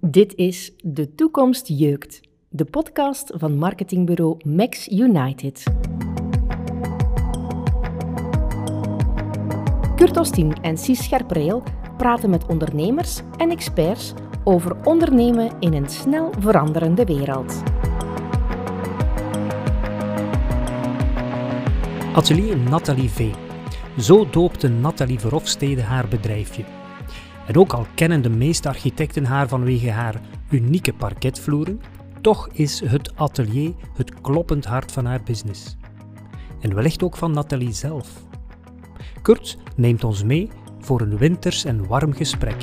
Dit is De Toekomst Jeukt, de podcast van marketingbureau Max United. Kurt Ostien en Cies Scherpreel praten met ondernemers en experts over ondernemen in een snel veranderende wereld. Atelier Nathalie V. Zo doopte Nathalie Verhofstede haar bedrijfje. En ook al kennen de meeste architecten haar vanwege haar unieke parketvloeren, toch is het atelier het kloppend hart van haar business. En wellicht ook van Nathalie zelf. Kurt neemt ons mee voor een winters en warm gesprek.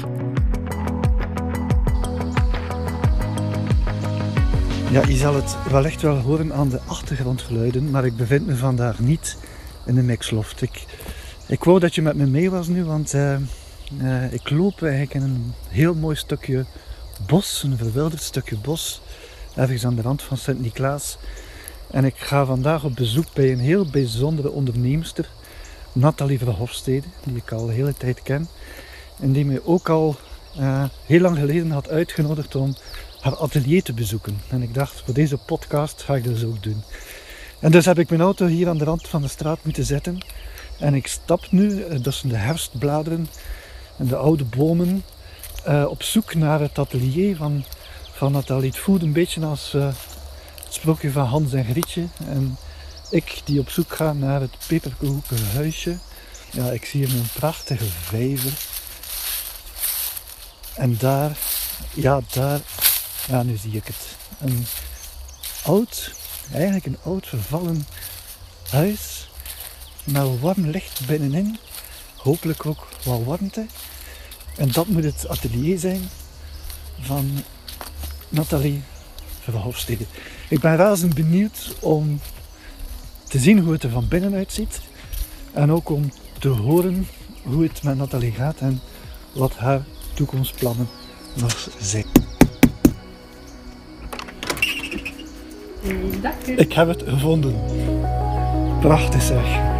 Ja, je zal het wellicht wel horen aan de achtergrondgeluiden, maar ik bevind me vandaag niet in de mixloft. Ik, ik wou dat je met me mee was nu, want uh, uh, ik loop eigenlijk in een heel mooi stukje bos, een verwilderd stukje bos, ergens aan de rand van Sint-Niklaas. En ik ga vandaag op bezoek bij een heel bijzondere onderneemster, Nathalie Verhofstede, die ik al de hele tijd ken. En die mij ook al uh, heel lang geleden had uitgenodigd om haar atelier te bezoeken. En ik dacht, voor deze podcast ga ik dat dus ook doen. En dus heb ik mijn auto hier aan de rand van de straat moeten zetten. En ik stap nu tussen de herfstbladeren en de oude bomen uh, op zoek naar het atelier van, van Nathalie. Het voelt een beetje als uh, het sprookje van Hans en Grietje. En ik die op zoek ga naar het peperkoeken huisje. Ja, ik zie hier een prachtige vijver. En daar, ja daar, ja nu zie ik het. Een oud, eigenlijk een oud vervallen huis. Met warm licht binnenin. Hopelijk ook wat warmte. En dat moet het atelier zijn van Nathalie Verhofstede. Ik ben razend benieuwd om te zien hoe het er van binnen uitziet. En ook om te horen hoe het met Nathalie gaat en wat haar toekomstplannen nog zijn. Ik heb het gevonden. Prachtig zeg.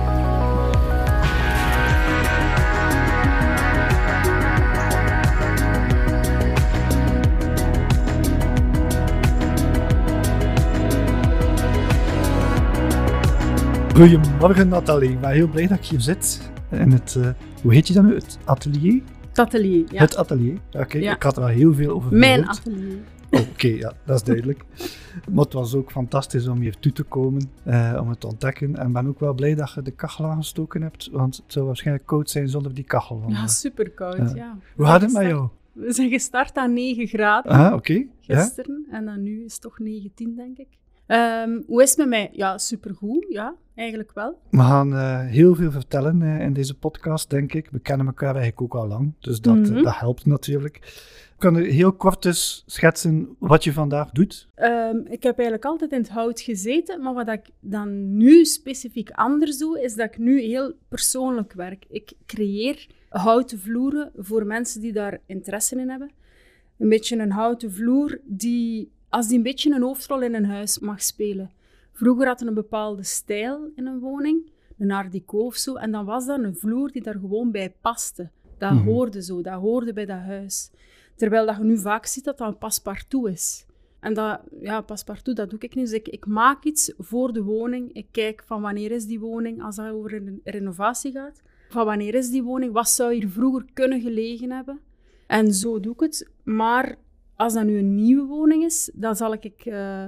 Goedemorgen Nathalie, ik ben heel blij dat ik hier zit. In het, uh, hoe heet je dat nu? Het atelier? Het atelier, ja. Het atelier, oké. Ja. Ik had er wel heel veel over Mijn gehoord. atelier. Oh, oké, ja, dat is duidelijk. maar het was ook fantastisch om hier toe te komen, uh, om het te ontdekken. En ik ben ook wel blij dat je de kachel aangestoken hebt, want het zou waarschijnlijk koud zijn zonder die kachel. Ja, super koud, ja. Hoe gaat het met jou? We zijn gestart aan 9 graden. Ah, oké. Gisteren. En dan nu is het toch 19, denk ik. Um, hoe is het met mij? Ja, supergoed. Ja, eigenlijk wel. We gaan uh, heel veel vertellen uh, in deze podcast, denk ik. We kennen elkaar eigenlijk ook al lang, dus dat, mm -hmm. dat helpt natuurlijk. Kan je heel kort eens schetsen wat je vandaag doet? Um, ik heb eigenlijk altijd in het hout gezeten, maar wat ik dan nu specifiek anders doe, is dat ik nu heel persoonlijk werk. Ik creëer houten vloeren voor mensen die daar interesse in hebben. Een beetje een houten vloer die als die een beetje een hoofdrol in een huis mag spelen. Vroeger had een bepaalde stijl in een woning, een art déco of zo, en dan was dat een vloer die daar gewoon bij paste. Dat mm -hmm. hoorde zo, dat hoorde bij dat huis. Terwijl dat je nu vaak ziet dat dat een paspartout is. En dat, ja, paspartout, dat doe ik niet. Dus ik, ik maak iets voor de woning. Ik kijk van wanneer is die woning, als dat over een renovatie gaat. Van wanneer is die woning, wat zou hier vroeger kunnen gelegen hebben. En zo doe ik het. Maar als dat nu een nieuwe woning is, dan zal ik... Uh,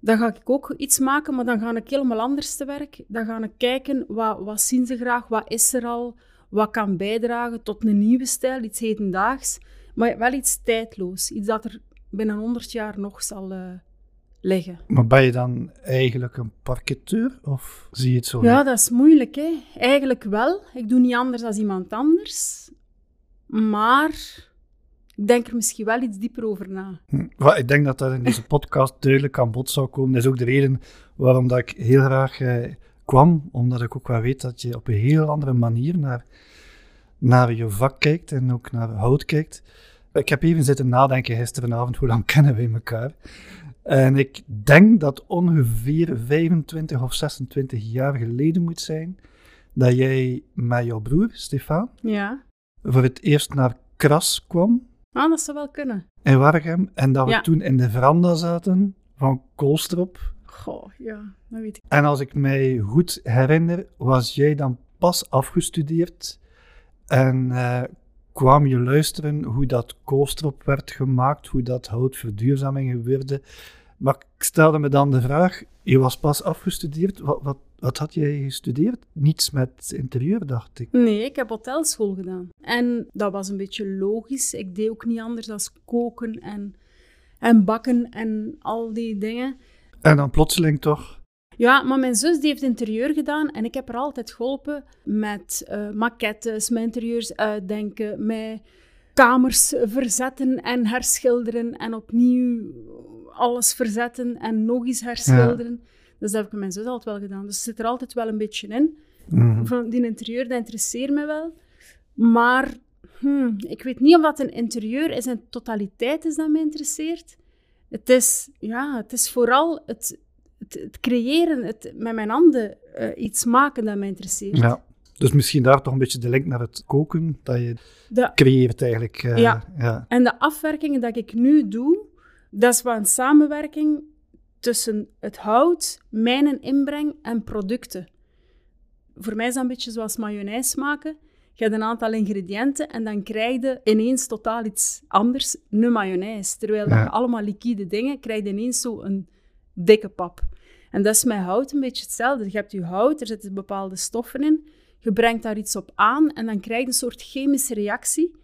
dan ga ik ook iets maken, maar dan ga ik helemaal anders te werk. Dan ga ik kijken, wat, wat zien ze graag, wat is er al, wat kan bijdragen tot een nieuwe stijl, iets hedendaags. Maar wel iets tijdloos, iets dat er binnen 100 jaar nog zal uh, liggen. Maar ben je dan eigenlijk een parketeur, of zie je het zo? Ja, dat is moeilijk, hè. Eigenlijk wel. Ik doe niet anders dan iemand anders. Maar ik denk er misschien wel iets dieper over na. Hm. Ik denk dat dat in deze podcast duidelijk aan bod zou komen. Dat is ook de reden waarom dat ik heel graag eh, kwam, omdat ik ook wel weet dat je op een heel andere manier naar, naar je vak kijkt en ook naar hout kijkt. Ik heb even zitten nadenken gisteravond, hoe lang kennen wij elkaar? En ik denk dat ongeveer 25 of 26 jaar geleden moet zijn dat jij met jouw broer, Stefan, ja. voor het eerst naar Kras kwam Ah, dat zou wel kunnen. in Waregem. En dat we Ja. toen in de veranda zaten van Koolstrop. Goh, ja, dat weet ik. En als ik mij goed herinner, was jij dan pas afgestudeerd en eh, kwam je luisteren hoe dat koolstrop werd gemaakt, hoe dat houtverduurzaming gebeurde. Maar ik stelde me dan de vraag, je was pas afgestudeerd, wat, wat, wat had jij gestudeerd? Niets met interieur, dacht ik. Nee, ik heb hotelschool gedaan. En dat was een beetje logisch. Ik deed ook niet anders dan koken en, en bakken en al die dingen. En dan plotseling toch, Ja, maar mijn zus die heeft interieur gedaan en ik heb haar altijd geholpen met eh maquettes, met interieurs uitdenken, met kamers verzetten en herschilderen en opnieuw alles verzetten en nog eens herschilderen. Dus dat heb ik met mijn zus altijd wel gedaan. Dus het zit er altijd wel een beetje in. Mhm. Van die interieur, dat interesseert me wel. Maar hmm, ik weet niet of dat een interieur is in totaliteit is dat me interesseert. Het is, ja, het is vooral het, het, het creëren, het met mijn handen eh, iets maken dat me interesseert. ja. Dus misschien daar toch een beetje de link naar het koken, dat je De, creëert eigenlijk. eh, Ja. ja. en de afwerkingen dat ik nu doe, dat is wel een samenwerking tussen het hout, mijn inbreng en producten. Voor mij is dat een beetje zoals mayonaise maken. Je hebt een aantal ingrediënten en dan krijg je ineens totaal iets anders, een mayonaise. Terwijl dat je allemaal liquide dingen, krijg je ineens zo een dikke pap. En dat is met hout een beetje hetzelfde. Je hebt je hout, er zitten bepaalde stoffen in, je brengt daar iets op aan en dan krijg je een soort chemische reactie,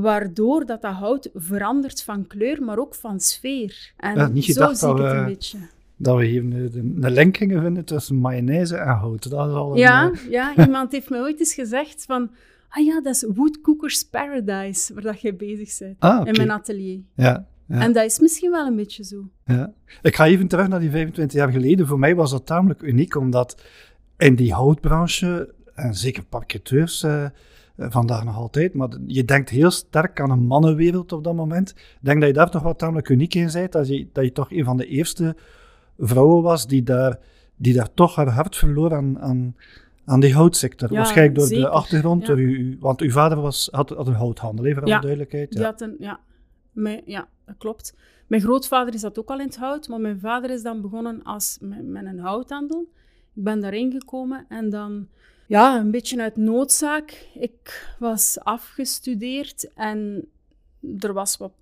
waardoor dat, dat hout verandert van kleur, maar ook van sfeer. En Ja, niet zo zie ik het we- een beetje. Dat we hier een, een, link gingen vinden tussen mayonaise en hout. Dat is al een, Ja, eh, ja, iemand heeft mij ooit eens gezegd van... Ah ja, dat is Woodcookers Paradise, waar dat jij bezig bent. ah. In mijn atelier. Ja, ja, En dat is misschien wel een beetje zo. ja. Ik ga even terug naar die 25 jaar geleden. Voor mij was dat tamelijk uniek, omdat in die houtbranche, en zeker parketeurs eh, vandaag nog altijd, maar je denkt heel sterk aan een mannenwereld op dat moment. Ik denk dat je daar toch wel tamelijk uniek in bent, dat je, dat je toch een van de eerste vrouwen was die daar, die daar toch haar hart verloor aan, aan, aan die houtsector. Ja, Waarschijnlijk door de achtergrond, Ja. door uw, want uw vader was, had, had een houthandel, even voor Ja. de duidelijkheid. Ja. had een, ja, mijn, ja, dat klopt. Mijn grootvader is dat ook al in het hout, maar mijn vader is dan begonnen als, met, met een houthandel. Ik ben daarin gekomen en dan, ja, een beetje uit noodzaak. Ik was afgestudeerd en er was wat,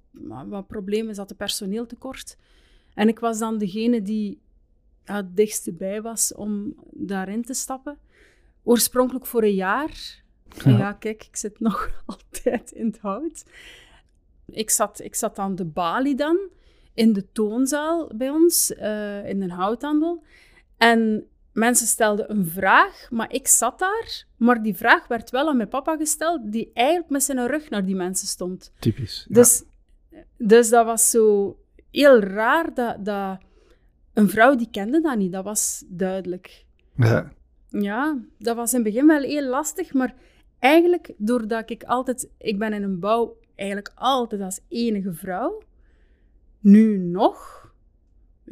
wat problemen, zat een personeeltekort. En ik was dan degene die het dichtste bij was om daarin te stappen. Oorspronkelijk voor een jaar. Ja. ja, kijk, ik zit nog altijd in het hout. Ik zat, ik zat aan de balie dan, in de toonzaal bij ons, eh, in een houthandel. En mensen stelden een vraag, maar ik zat daar. Maar die vraag werd wel aan mijn papa gesteld, die eigenlijk met zijn rug naar die mensen stond. Typisch. ja. Dus, dus dat was zo heel raar dat, dat een vrouw die kende dat niet. Dat was duidelijk. Ja. Ja, dat was in het begin wel heel lastig, maar eigenlijk doordat ik altijd... Ik ben in een bouw eigenlijk altijd als enige vrouw. Nu nog.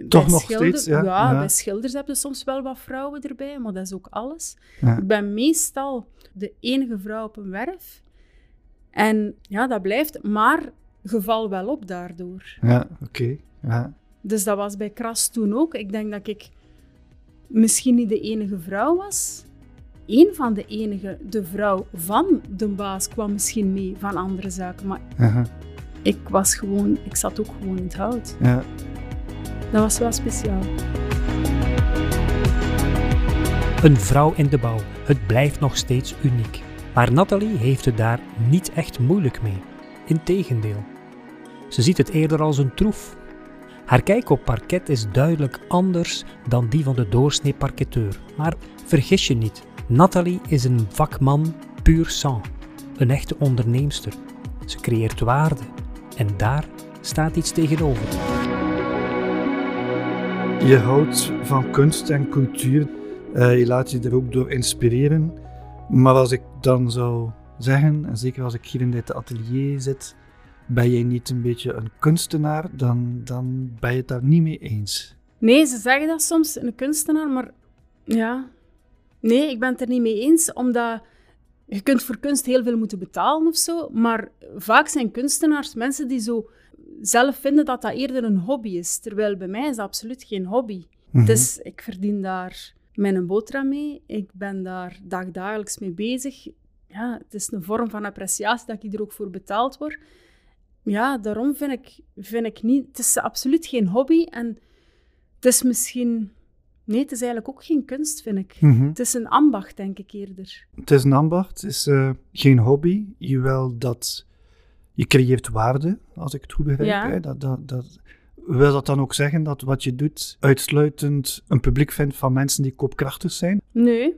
Toch Bij nog schilder- steeds, ja, ja. bij schilders heb je soms wel wat vrouwen erbij, maar dat is ook alles. Ja. Ik ben meestal de enige vrouw op een werf. En ja, dat blijft, maar geval wel op daardoor. Ja, oké. Ja. Dus dat was bij Kras toen ook. Ik denk dat ik misschien niet de enige vrouw was. Eén van de enige, de vrouw van de baas, kwam misschien mee van andere zaken. Maar ik was gewoon, ik zat ook gewoon in het hout. ja. Dat was wel speciaal. Een vrouw in de bouw. Het blijft nog steeds uniek. Maar Nathalie heeft het daar niet echt moeilijk mee. Integendeel. Ze ziet het eerder als een troef. Haar kijk op parket is duidelijk anders dan die van de doorsnee parketeur. Maar vergis je niet, Nathalie is een vakman puur sang. Een echte onderneemster. Ze creëert waarde. En daar staat iets tegenover. Je houdt van kunst en cultuur. Eh, je laat je er ook door inspireren. Maar als ik dan zou zeggen, en zeker als ik hier in dit atelier zit, ben jij niet een beetje een kunstenaar, dan, dan ben je het daar niet mee eens. Nee, ze zeggen dat soms, een kunstenaar, maar ja. Nee, ik ben het er niet mee eens, omdat je kunt voor kunst heel veel moeten betalen of zo, maar vaak zijn kunstenaars mensen die zo zelf vinden dat dat eerder een hobby is. Terwijl bij mij is dat absoluut geen hobby. Mhm. Dus ik verdien daar mijn boterham mee. Ik ben daar dagdagelijks mee bezig. Ja, het is een vorm van appreciatie dat ik er ook voor betaald word. Ja, daarom vind ik, vind ik niet... Het is absoluut geen hobby en het is misschien... Nee, het is eigenlijk ook geen kunst, vind ik. Mhm. Het is een ambacht, denk ik eerder. Het is een ambacht, het is eh, geen hobby. Jawel, dat je creëert waarde, als ik het goed begrijp. Ja. Hè? Dat, dat, dat, wil dat dan ook zeggen dat wat je doet uitsluitend een publiek vindt van mensen die koopkrachtig zijn? Nee.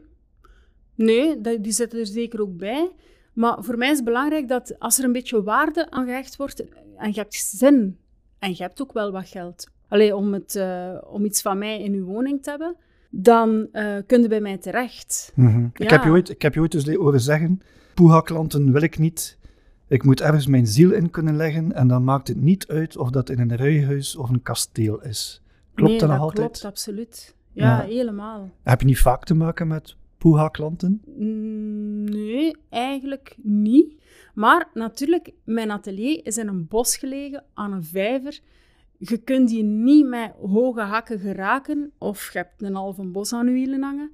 Nee, die zitten er zeker ook bij. Maar voor mij is het belangrijk dat als er een beetje waarde aan gehecht wordt en je hebt zin en je hebt ook wel wat geld Allee, om, het, eh, om iets van mij in uw woning te hebben, dan eh kun je bij mij terecht. Ik, Ja. heb je ooit, ik heb je ooit eens horen zeggen, Poeha-klanten wil ik niet. Ik moet ergens mijn ziel in kunnen leggen en dan maakt het niet uit of dat in een rijhuis of een kasteel is. Klopt nee, dat nog dat altijd? klopt, absoluut. Ja, Ja. helemaal. Heb je niet vaak te maken met Poeha-klanten? Mm, Nee, eigenlijk niet. Maar natuurlijk, mijn atelier is in een bos gelegen, aan een vijver. Je kunt die niet met hoge hakken geraken, of je hebt een halve bos aan je wielen hangen.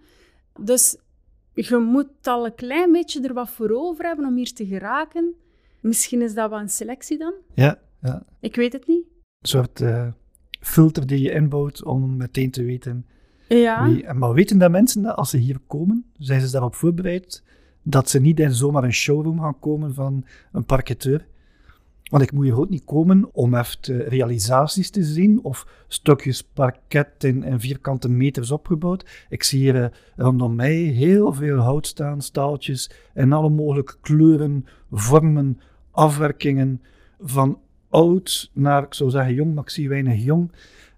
Dus je moet al een klein beetje er wat voor over hebben om hier te geraken. Misschien is dat wel een selectie dan? Ja, ja. Ik weet het niet. Een soort eh, filter die je inbouwt om meteen te weten Ja, wie... Maar weten dat mensen dat als ze hier komen, zijn ze daarop voorbereid dat ze niet in zomaar een showroom gaan komen van een parketeur? Want ik moet hier ook niet komen om even de realisaties te zien of stukjes parket in, in vierkante meters opgebouwd. Ik zie hier eh, rondom mij heel veel hout staan, staaltjes in alle mogelijke kleuren, vormen, afwerkingen. Van oud naar, ik zou zeggen jong, maar ik zie weinig jong.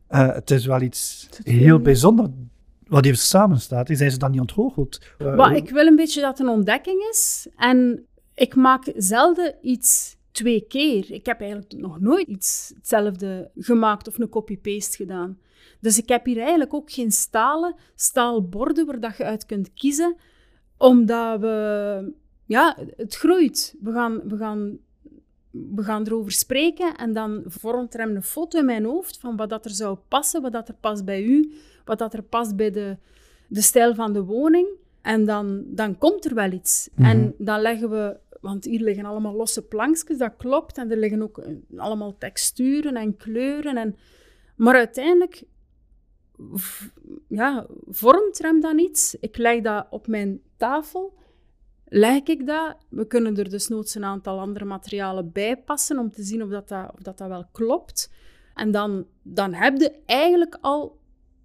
Eh, het is wel iets heel weet- bijzonder wat hier samen staat. Zijn ze dan niet ontgoocheld? Eh, Maar ik wil een beetje dat het een ontdekking is. En ik maak zelden iets twee keer. Ik heb eigenlijk nog nooit iets hetzelfde gemaakt of een copy-paste gedaan. Dus ik heb hier eigenlijk ook geen stalen, staalborden waar dat je uit kunt kiezen. Omdat we... Ja, het groeit. We gaan, we gaan, we gaan erover spreken en dan vormt er hem een foto in mijn hoofd van wat dat er zou passen, wat dat er past bij u, wat dat er past bij de, de stijl van de woning. En dan, dan komt er wel iets. Mhm. En dan leggen we... Want hier liggen allemaal losse plankjes, dat klopt. En er liggen ook eh, allemaal texturen en kleuren. En, maar uiteindelijk ja, vormt er hem dan iets. Ik leg dat op mijn tafel. Leg ik dat. We kunnen er dus noods een aantal andere materialen bij passen om te zien of dat, dat, of dat, dat wel klopt. En dan, dan heb je eigenlijk al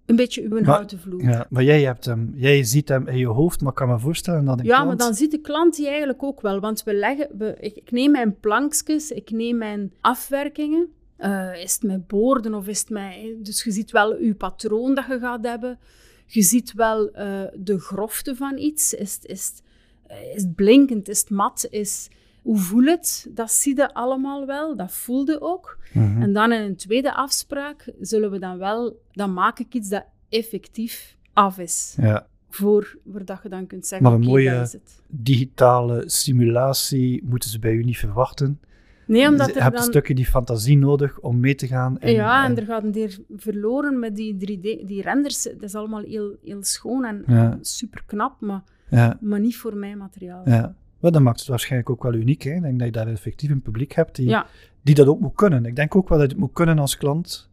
een beetje uw Maar- houten vloer. Ja, maar jij, hebt hem, jij ziet hem in je hoofd, maar ik kan me voorstellen dat een Ja, klant... maar dan ziet de klant die eigenlijk ook wel. Want we leggen, we, ik, ik neem mijn plankjes, ik neem mijn afwerkingen. Eh, is het met boorden of is het met... Dus je ziet wel je patroon dat je gaat hebben. Je ziet wel eh, de grofte van iets. Is het, is, is het blinkend? Is het mat? Is, hoe voel het? Dat zie je allemaal wel. Dat voelde ook. Mhm. En dan in een tweede afspraak zullen we dan wel... Dan maak ik iets dat effectief af is. Ja, Voor, voor dat je dan kunt zeggen, Maar een mooie- digitale simulatie moeten ze bij u niet verwachten. Nee, omdat je er hebt dan... een stukje die fantasie nodig om mee te gaan. En, ja, en en- er gaat een keer verloren met die 3D... Die renders, dat is allemaal heel, heel schoon en Ja. super knap, maar, ja, maar niet voor mijn materiaal. ja. Maar dat maakt het waarschijnlijk ook wel uniek. Hè? Ik denk dat je daar effectief een publiek hebt die, Ja. die dat ook moet kunnen. Ik denk ook wel dat je het moet kunnen als klant.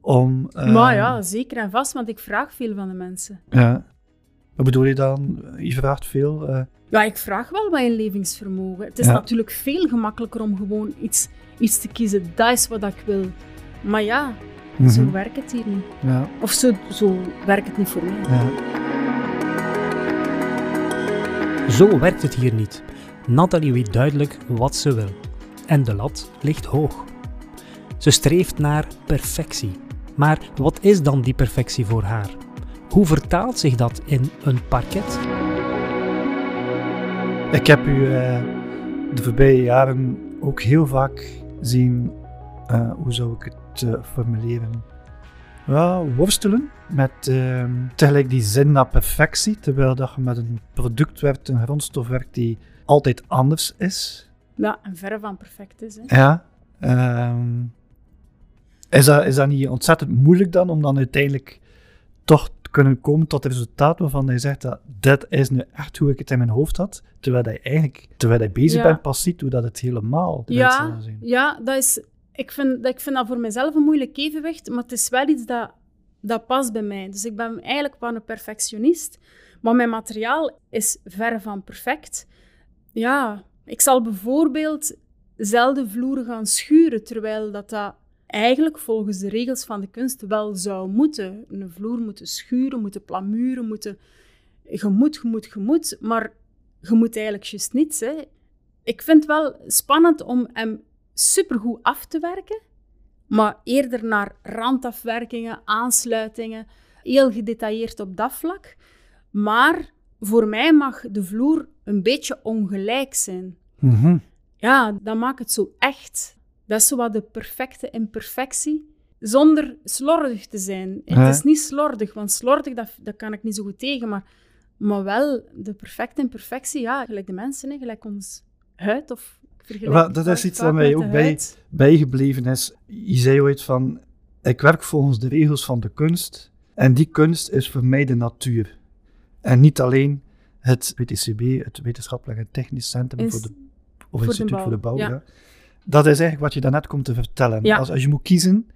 Om, eh, Maar ja, zeker en vast, want ik vraag veel van de mensen. ja. Wat bedoel je dan? Je vraagt veel. eh, Ja, ik vraag wel wat inlevingsvermogen. Het is Ja. natuurlijk veel gemakkelijker om gewoon iets, iets te kiezen. Dat is wat ik wil. Maar ja, zo mhm. werkt het hier niet. ja, Of zo, zo werkt het niet voor mij. ja. Zo werkt het hier niet. Nathalie weet duidelijk wat ze wil. En de lat ligt hoog. Ze streeft naar perfectie. Maar wat is dan die perfectie voor haar? Hoe vertaalt zich dat in een parket? Ik heb u eh, de voorbije jaren ook heel vaak zien, eh, hoe zou ik het eh, formuleren, ja, worstelen met uh, tegelijk die zin naar perfectie, terwijl dat je met een product werkt, een grondstof werkt die altijd anders is. Ja, en verre van perfect is. Hè. Ja. Um, is, dat, is dat niet ontzettend moeilijk dan, om dan uiteindelijk toch kunnen komen tot het resultaat waarvan je zegt dat dit is nu echt hoe ik het in mijn hoofd had, terwijl je eigenlijk, terwijl je bezig bent, pas ziet hoe dat het helemaal ja, zal zien. Ja, dat is, ik, vind, ik vind dat voor mezelf een moeilijk evenwicht, maar het is wel iets dat, dat past bij mij. Dus ik ben eigenlijk wel een perfectionist, maar mijn materiaal is ver van perfect. Ja, ik zal bijvoorbeeld zelden vloeren gaan schuren, terwijl dat, dat eigenlijk volgens de regels van de kunst wel zou moeten. Een vloer moeten schuren, moeten plamuren, moeten... Je moet, je moet, je moet, maar je moet eigenlijk juist niets. Hè. Ik vind het wel spannend om hem supergoed af te werken, maar eerder naar randafwerkingen, aansluitingen, heel gedetailleerd op dat vlak. Maar voor mij mag de vloer een beetje ongelijk zijn. Mm Ja, dat maakt het zo echt. Dat is zo wat de perfecte imperfectie, zonder slordig te zijn. Het is niet slordig, want slordig, dat, dat kan ik niet zo goed tegen, maar, maar wel de perfecte imperfectie, ja, gelijk de mensen, gelijk ons huid of Well, dat is iets dat mij ook bij, bijgebleven is. Je zei ooit van, ik werk volgens de regels van de kunst en die kunst is voor mij de natuur. En niet alleen het WTCB, het Wetenschappelijk en Technisch Centrum voor de, of voor Instituut de voor de Bouw. Ja. Dat is eigenlijk wat je daarnet komt te vertellen. Als, als je moet kiezen,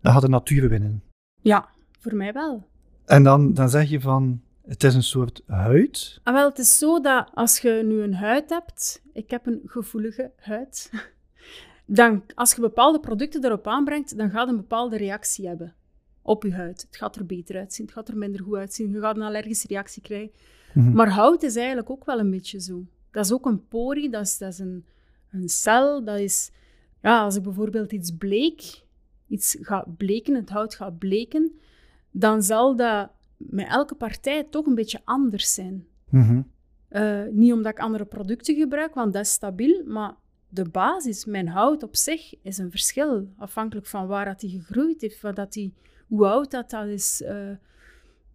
dan gaat de natuur winnen. Ja, voor mij wel. En dan, dan zeg je van, het is een soort huid? Ah, wel, het is zo dat als je nu een huid hebt, ik heb een gevoelige huid, dan als je bepaalde producten erop aanbrengt, dan gaat een bepaalde reactie hebben op je huid. Het gaat er beter uitzien, het gaat er minder goed uitzien, je gaat een allergische reactie krijgen. Mhm. Maar hout is eigenlijk ook wel een beetje zo. Dat is ook een porie, dat is, dat is een, een cel, dat is... Ja, als ik bijvoorbeeld iets bleek, iets gaat bleken, het hout gaat bleken, dan zal dat met elke partij toch een beetje anders zijn. Mhm. Eh, niet omdat ik andere producten gebruik, want dat is stabiel, maar de basis, mijn hout op zich, is een verschil. Afhankelijk van waar dat hij gegroeid heeft, wat dat die, hoe oud dat, dat is. Uh,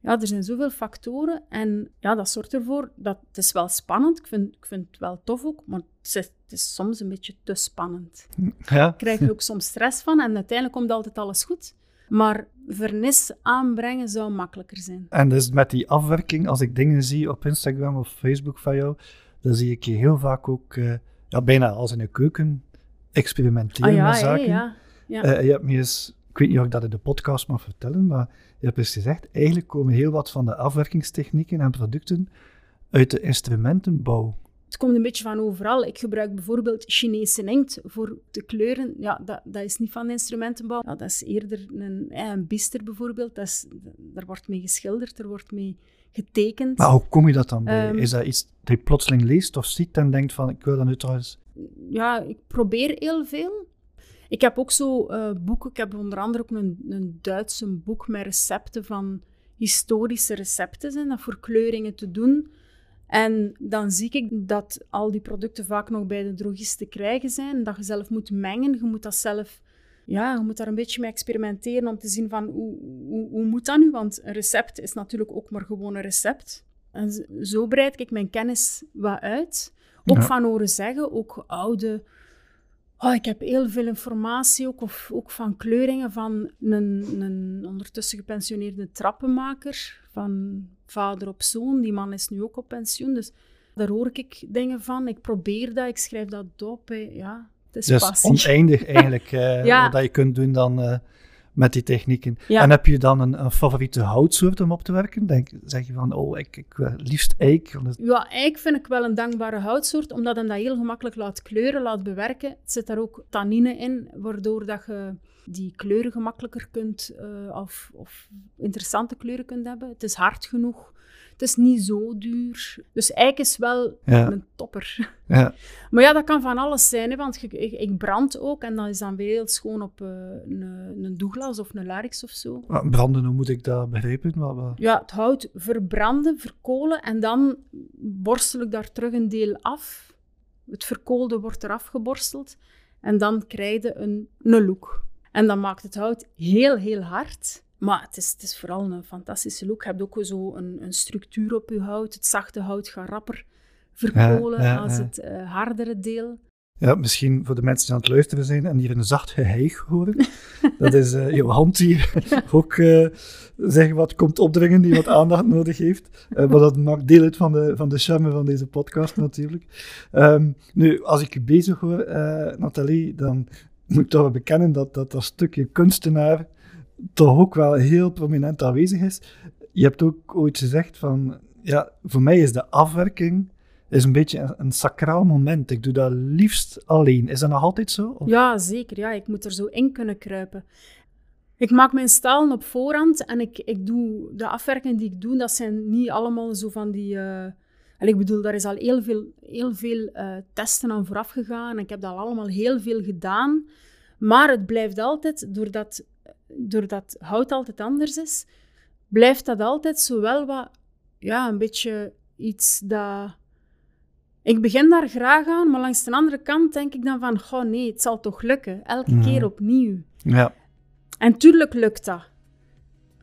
ja, er zijn zoveel factoren en ja, dat zorgt ervoor dat het is wel spannend. Ik vind, ik vind het wel tof ook, maar het is, het is soms een beetje te spannend. Ja. Krijg er ook soms stress van en uiteindelijk komt altijd alles goed. Maar vernis aanbrengen zou makkelijker zijn. En dus met die afwerking, als ik dingen zie op Instagram of Facebook van jou, dan zie ik je heel vaak ook, uh, ja, bijna als in een keuken, experimenteren ah, ja, met zaken. Ja, ja. Uh, je hebt me eens, ik weet niet of ik dat in de podcast mag vertellen, maar je hebt eens gezegd, eigenlijk komen heel wat van de afwerkingstechnieken en producten uit de instrumentenbouw. Het komt een beetje van overal. Ik gebruik bijvoorbeeld Chinese inkt voor de kleuren. Ja, dat, dat is niet van instrumentenbouw. Ja, dat is eerder een, een bister bijvoorbeeld. Dat is, daar wordt mee geschilderd, er wordt mee getekend. Maar hoe kom je dat dan bij? Ehm, is dat iets dat je plotseling leest of ziet en denkt van, ik wil dat nu trouwens... Ja, ik probeer heel veel. Ik heb ook zo uh, boeken. Ik heb onder andere ook een, een Duitse boek met recepten van historische recepten zijn dat voor kleuringen te doen. En dan zie ik dat al die producten vaak nog bij de drogist te krijgen zijn. Dat je zelf moet mengen. Je moet dat zelf... Ja, je moet daar een beetje mee experimenteren om te zien van hoe, hoe, hoe moet dat nu? Want een recept is natuurlijk ook maar gewoon een recept. En zo breid ik mijn kennis wat uit. Ook van horen zeggen, ook oude... Oh, ik heb heel veel informatie, ook, of, ook van kleuringen van een, een ondertussen gepensioneerde trappenmaker van vader op zoon. Die man is nu ook op pensioen, dus daar hoor ik dingen van. Ik probeer dat, ik schrijf dat op. Ja, het is dus oneindig eigenlijk, uh, wat je kunt doen dan uh, met die technieken. En heb je dan een, een, favoriete houtsoort om op te werken? Denk, zeg je van, oh, ik, ik wil liefst eik? Ja, eik vind ik wel een dankbare houtsoort, omdat hem dat heel gemakkelijk laat kleuren, laat bewerken. Het zit daar ook tannine in, waardoor dat je die kleuren gemakkelijker kunt, uh, of, of interessante kleuren kunt hebben. Het is hard genoeg. Het is niet zo duur. Dus eik is wel een topper. Ja. Maar ja, dat kan van alles zijn. Hè, want ik, ik, brand ook en dat is dan weer heel schoon op uh, een, een Douglas of een Larix of zo. Branden, hoe moet ik dat begrijpen? Ja, het hout verbranden, verkolen en dan borstel ik daar terug een deel af. Het verkoolde wordt eraf geborsteld en dan krijg je een, een look. En dan maakt het hout heel, heel hard. Maar het is, het is vooral een fantastische look. Je hebt ook zo een, een structuur op je hout. Het zachte hout gaat rapper verkolen Ja, ja, als het eh, hardere deel. Ja, misschien voor de mensen die aan het luisteren zijn en hier een zacht geheig horen. Dat is eh jouw hand die ook zeggen wat komt opdringen, die wat aandacht nodig heeft. Maar dat maakt deel uit van de, van de charme van deze podcast natuurlijk. Ehm, nu, als ik je bezig hoor, Nathalie, dan moet ik toch wel bekennen dat, dat dat stukje kunstenaar toch ook wel heel prominent aanwezig is. Je hebt ook ooit gezegd van, ja, voor mij is de afwerking is een beetje een, sacraal moment. Ik doe dat liefst alleen. Is dat nog altijd zo? Ja, zeker. Ja, ik moet er zo in kunnen kruipen. Ik maak mijn stalen op voorhand en ik, ik doe de afwerkingen die ik doe, dat zijn niet allemaal zo van die. eh, ik bedoel, daar is al heel veel, heel veel eh, testen aan vooraf gegaan. Ik heb dat al allemaal heel veel gedaan. Maar het blijft altijd, doordat, doordat hout altijd anders is, blijft dat altijd zowel wat, ja, een beetje iets dat. Ik begin daar graag aan, maar langs de andere kant denk ik dan van, goh nee, het zal toch lukken. Elke Mhm. keer opnieuw. Ja. En tuurlijk lukt dat.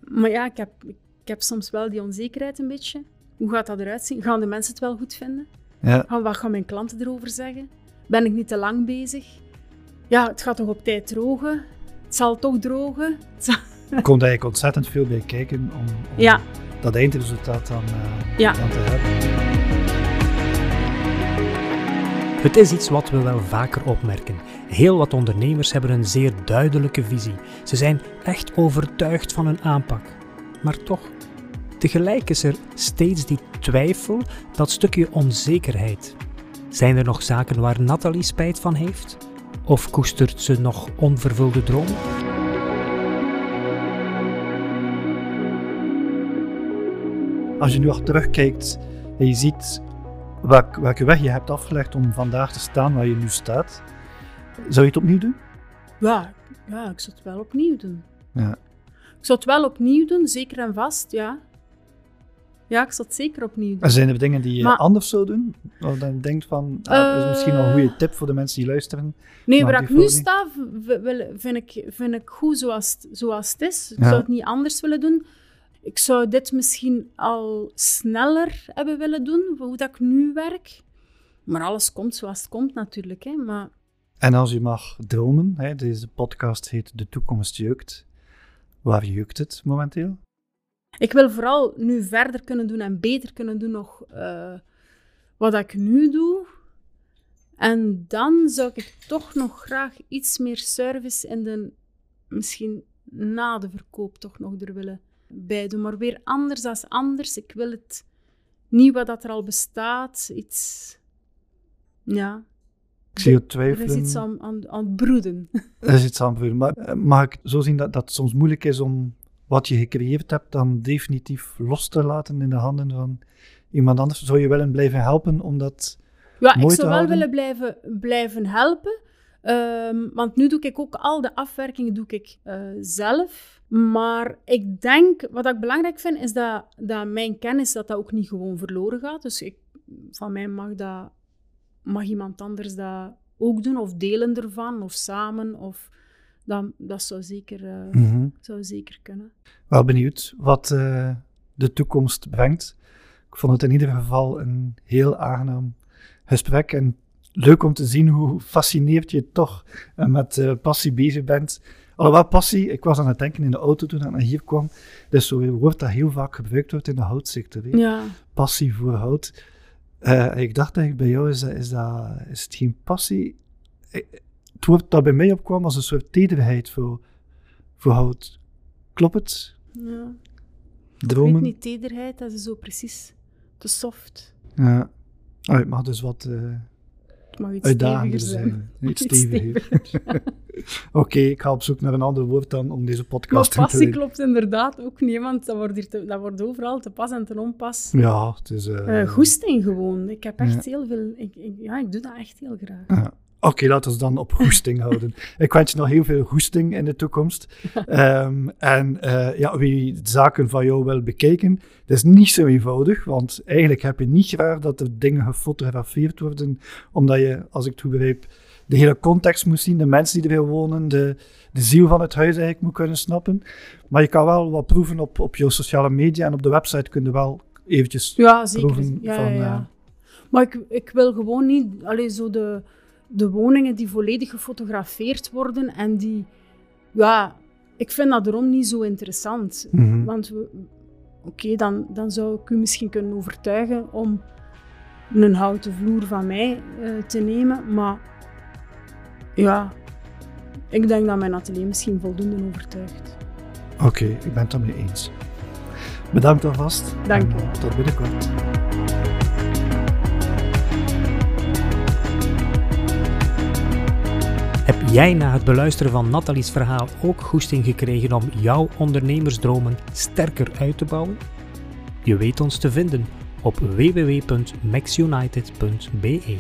Maar ja, ik heb, ik heb soms wel die onzekerheid een beetje. Hoe gaat dat eruit zien? Gaan de mensen het wel goed vinden? ja. Gaan, wat gaan mijn klanten erover zeggen? Ben ik niet te lang bezig? Ja, het gaat toch op tijd drogen? Het zal toch drogen? Zal- Er komt eigenlijk ontzettend veel bij kijken om, om Ja, dat eindresultaat dan, eh, Ja. dan te hebben. Het is iets wat we wel vaker opmerken. Heel wat ondernemers hebben een zeer duidelijke visie. Ze zijn echt overtuigd van hun aanpak. Maar toch, tegelijk is er steeds die twijfel, dat stukje onzekerheid. Zijn er nog zaken waar Nathalie spijt van heeft? Of koestert ze nog onvervulde dromen? Als je nu al terugkijkt en je ziet welk, welke weg je hebt afgelegd om vandaag te staan waar je nu staat, zou je het opnieuw doen? ja, ja, ik zou het wel opnieuw doen. Ja. Ik zou het wel opnieuw doen, zeker en vast, ja. Ja, ik zou het zeker opnieuw doen. Er zijn er dingen die je Maar- anders zou doen? Of dan denkt van, ah, dat is misschien wel een goede tip voor de mensen die luisteren. Nee, waar ik nu sta, vind ik, vind ik goed zoals het, zoals het is. Ik Ja. zou het niet anders willen doen. Ik zou dit misschien al sneller hebben willen doen, hoe dat ik nu werk. Maar alles komt zoals het komt natuurlijk. Hè. Maar En als je mag dromen, hè, deze podcast heet De Toekomst Jeukt. Waar jeukt het momenteel? Ik wil vooral nu verder kunnen doen en beter kunnen doen nog eh, wat ik nu doe. En dan zou ik toch nog graag iets meer service in de, misschien na de verkoop toch nog er willen bij doen. Maar weer anders dan anders. Ik wil het niet wat dat er al bestaat. Iets, ja, Ik zie je er is twijfelen. iets aan, aan, aan het broeden. Er is iets aan het broeden. Maar eh, mag ik zo zien dat, dat het soms moeilijk is om wat je gecreëerd hebt dan definitief los te laten in de handen van iemand anders? Zou je willen blijven helpen om dat... Ja, mooi ik zou wel willen blijven, blijven helpen. Ehm, want nu doe ik ook al de afwerkingen doe ik, eh, zelf. Maar ik denk, wat ik belangrijk vind, is dat, dat mijn kennis dat dat ook niet gewoon verloren gaat. Dus ik, van mij mag, dat, mag iemand anders dat ook doen, of delen ervan, of samen. Of, dat, dat zou zeker, eh, Mhm. zou zeker kunnen. Wel benieuwd wat eh, de toekomst brengt. Ik vond het in ieder geval een heel aangenaam gesprek en leuk om te zien hoe fascineerd je toch eh, met passie bezig bent. Alhoewel passie, ik was aan het denken in de auto toen ik naar hier kwam, dus zo'n woord dat heel vaak gebruikt wordt in de houtsector. Ja, Passie voor hout. Ik dacht eigenlijk bij jou, is, dat, is, dat, is het geen passie? Het woord dat bij mij opkwam was een soort tederheid voor, voor hout. Klopt het? ja. Dromen? Ik weet niet, tederheid, dat is zo precies te soft. Ja. Oh, het mag dus wat Het mag iets uitdagender steviger zijn. Iets steviger. Oké, ik ga op zoek naar een ander woord dan om deze Maar podcast te passie leiden. klopt inderdaad ook niet, want dat wordt, hier te- dat wordt overal te pas en te onpas. Ja, het is... eh, Eh goesting gewoon. Ik heb echt heel veel... Ik, ik- ja, ik doe dat echt heel graag. ja. Oké, laten we dan op goesting houden. Ik wens je nog heel veel goesting in de toekomst. Ehm, en eh, ja, wie zaken van jou wil bekijken, dat is niet zo eenvoudig, want eigenlijk heb je niet graag dat er dingen gefotografeerd worden, omdat je, als ik het goed begrijp, de hele context moet zien, de mensen die erin wonen, de, de ziel van het huis eigenlijk moet kunnen snappen. Maar je kan wel wat proeven op, op je sociale media en op de website kun je wel eventjes Ja, zeker. proeven Ja, van... ja, ja. eh, Maar ik, ik wil gewoon niet allee, zo de, de woningen die volledig gefotografeerd worden en die, ja, ik vind dat daarom niet zo interessant. mhm. Want we- oké, dan, dan zou ik u misschien kunnen overtuigen om een houten vloer van mij eh, te nemen, maar ja, ik denk dat mijn atelier misschien voldoende overtuigt. Oké, ik ben het daarmee eens. Bedankt alvast. Dank u. Tot binnenkort. Jij na het beluisteren van Nathalie's verhaal ook goesting gekregen om jouw ondernemersdromen sterker uit te bouwen? Je weet ons te vinden op www.maxunited.be.